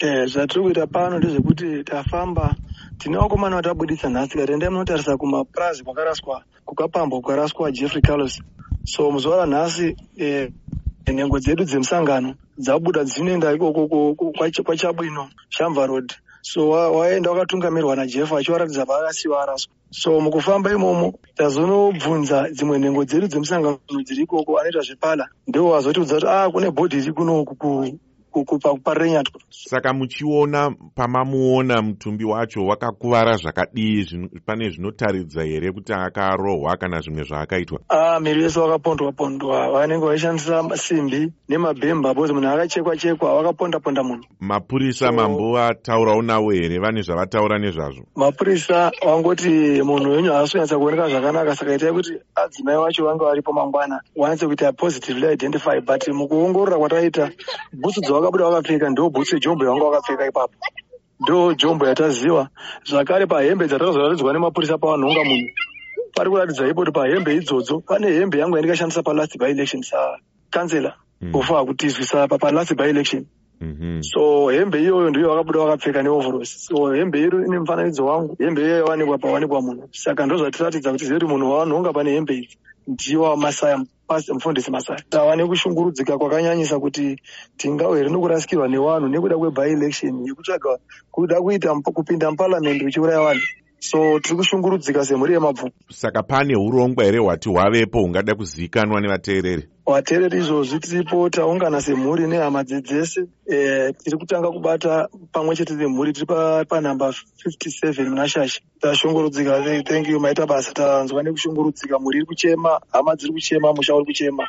Eh, zvatiri kuita pano ndezvekuti tafamba. Tine vakomana vatabuditsa nhasi kati endai munotarisa kumapurazi kwakaraswa kukapambwa kwakaraswa jeffrey carlos. So muzuva ranhasi eh, nhengo dzedu dzemusangano dzabuda dzinoenda ikoko ko- ko- kwacha- kwachabwino shamva road. So wa- waenda wakatungamirirwa najeff achivaratidza paakasiwa araswa. So mukufamba imomo tazonobvunza dzimwe nhengo dzedu dzemusangano dziri ikoko anoita zvepala. Ndo wazotiudza kuti ah kune bhodhi iri kuno ku- ku- ku- pa- parenyatwa saka muchiona pamamuona mutumbi wacho wakakuvara zvakadii pane zvinotaridza here kuti akarohwa kana zvimwe zvaakaitwa? Ah miri wese wakapondwa pondwa. Vanenge vaishandisa simbi nemabhemba bcause munhu akachekwa chekwa wakaponda ponda munhu. Mapurisa So- mambo vataurawo navo here vane zvavataura nezvazvo? Mapurisa wangoti munhu wenyu haasi kunyatsa kuoneka zvakanaka saka itai kuti adzimai vacho vange varipo mangwana. Wanatse kuita positively identify but mukuongorora kwataita bhutsu dzawakabuda wakapfeka ndo bhutsu yejombo yawanga wakapfeka ipapo. Ndo jombo yataziva. Zvakare pahembe dzatakazoratidzwa nemapurisa pavanhonga munhu pari kuratidza ipo kuti pahembe idzodzo. Pane hembe yangu yandikashandisa palast by election sakansela Mm. ufa hakutizwisa palast by election Mhm. so hembe iyoyo ndiyo wakabuda wakapfeka neoveros so hembe iri ine mufananidzo wangu. Hembe iyoyo yawanikwa pawanikwa munhu. Saka ndo zvatiratidza kuti zive kuti munhu wawanhonga pane hembe idzi. Ndiwa masaya pasi- mufundisi masaya tava nekushungurudzika kwakanyanyisa kuti tingawere nokurasikirwa nevanhu nekuda kweby election yekutsvaga kuda kuita kupinda muparamendi uchiuraya vanhu. So tiri kushungurudzika semhuri yemabvuku saka pane urongwa here hwati hwavepo hungada kuzivikanwa nevateereri vateereri izvozvi tiripo taungana semhuri nehama dzedzese eh, tiri kutanga kubata pamwe chete nemhuri tiri pa- panhamba 57 muna shashi tashungurudzika Th- thank you maita basa. Tanzwa nekushungurudzika mhuri iri kuchema hama dziri kuchema musha uri kuchema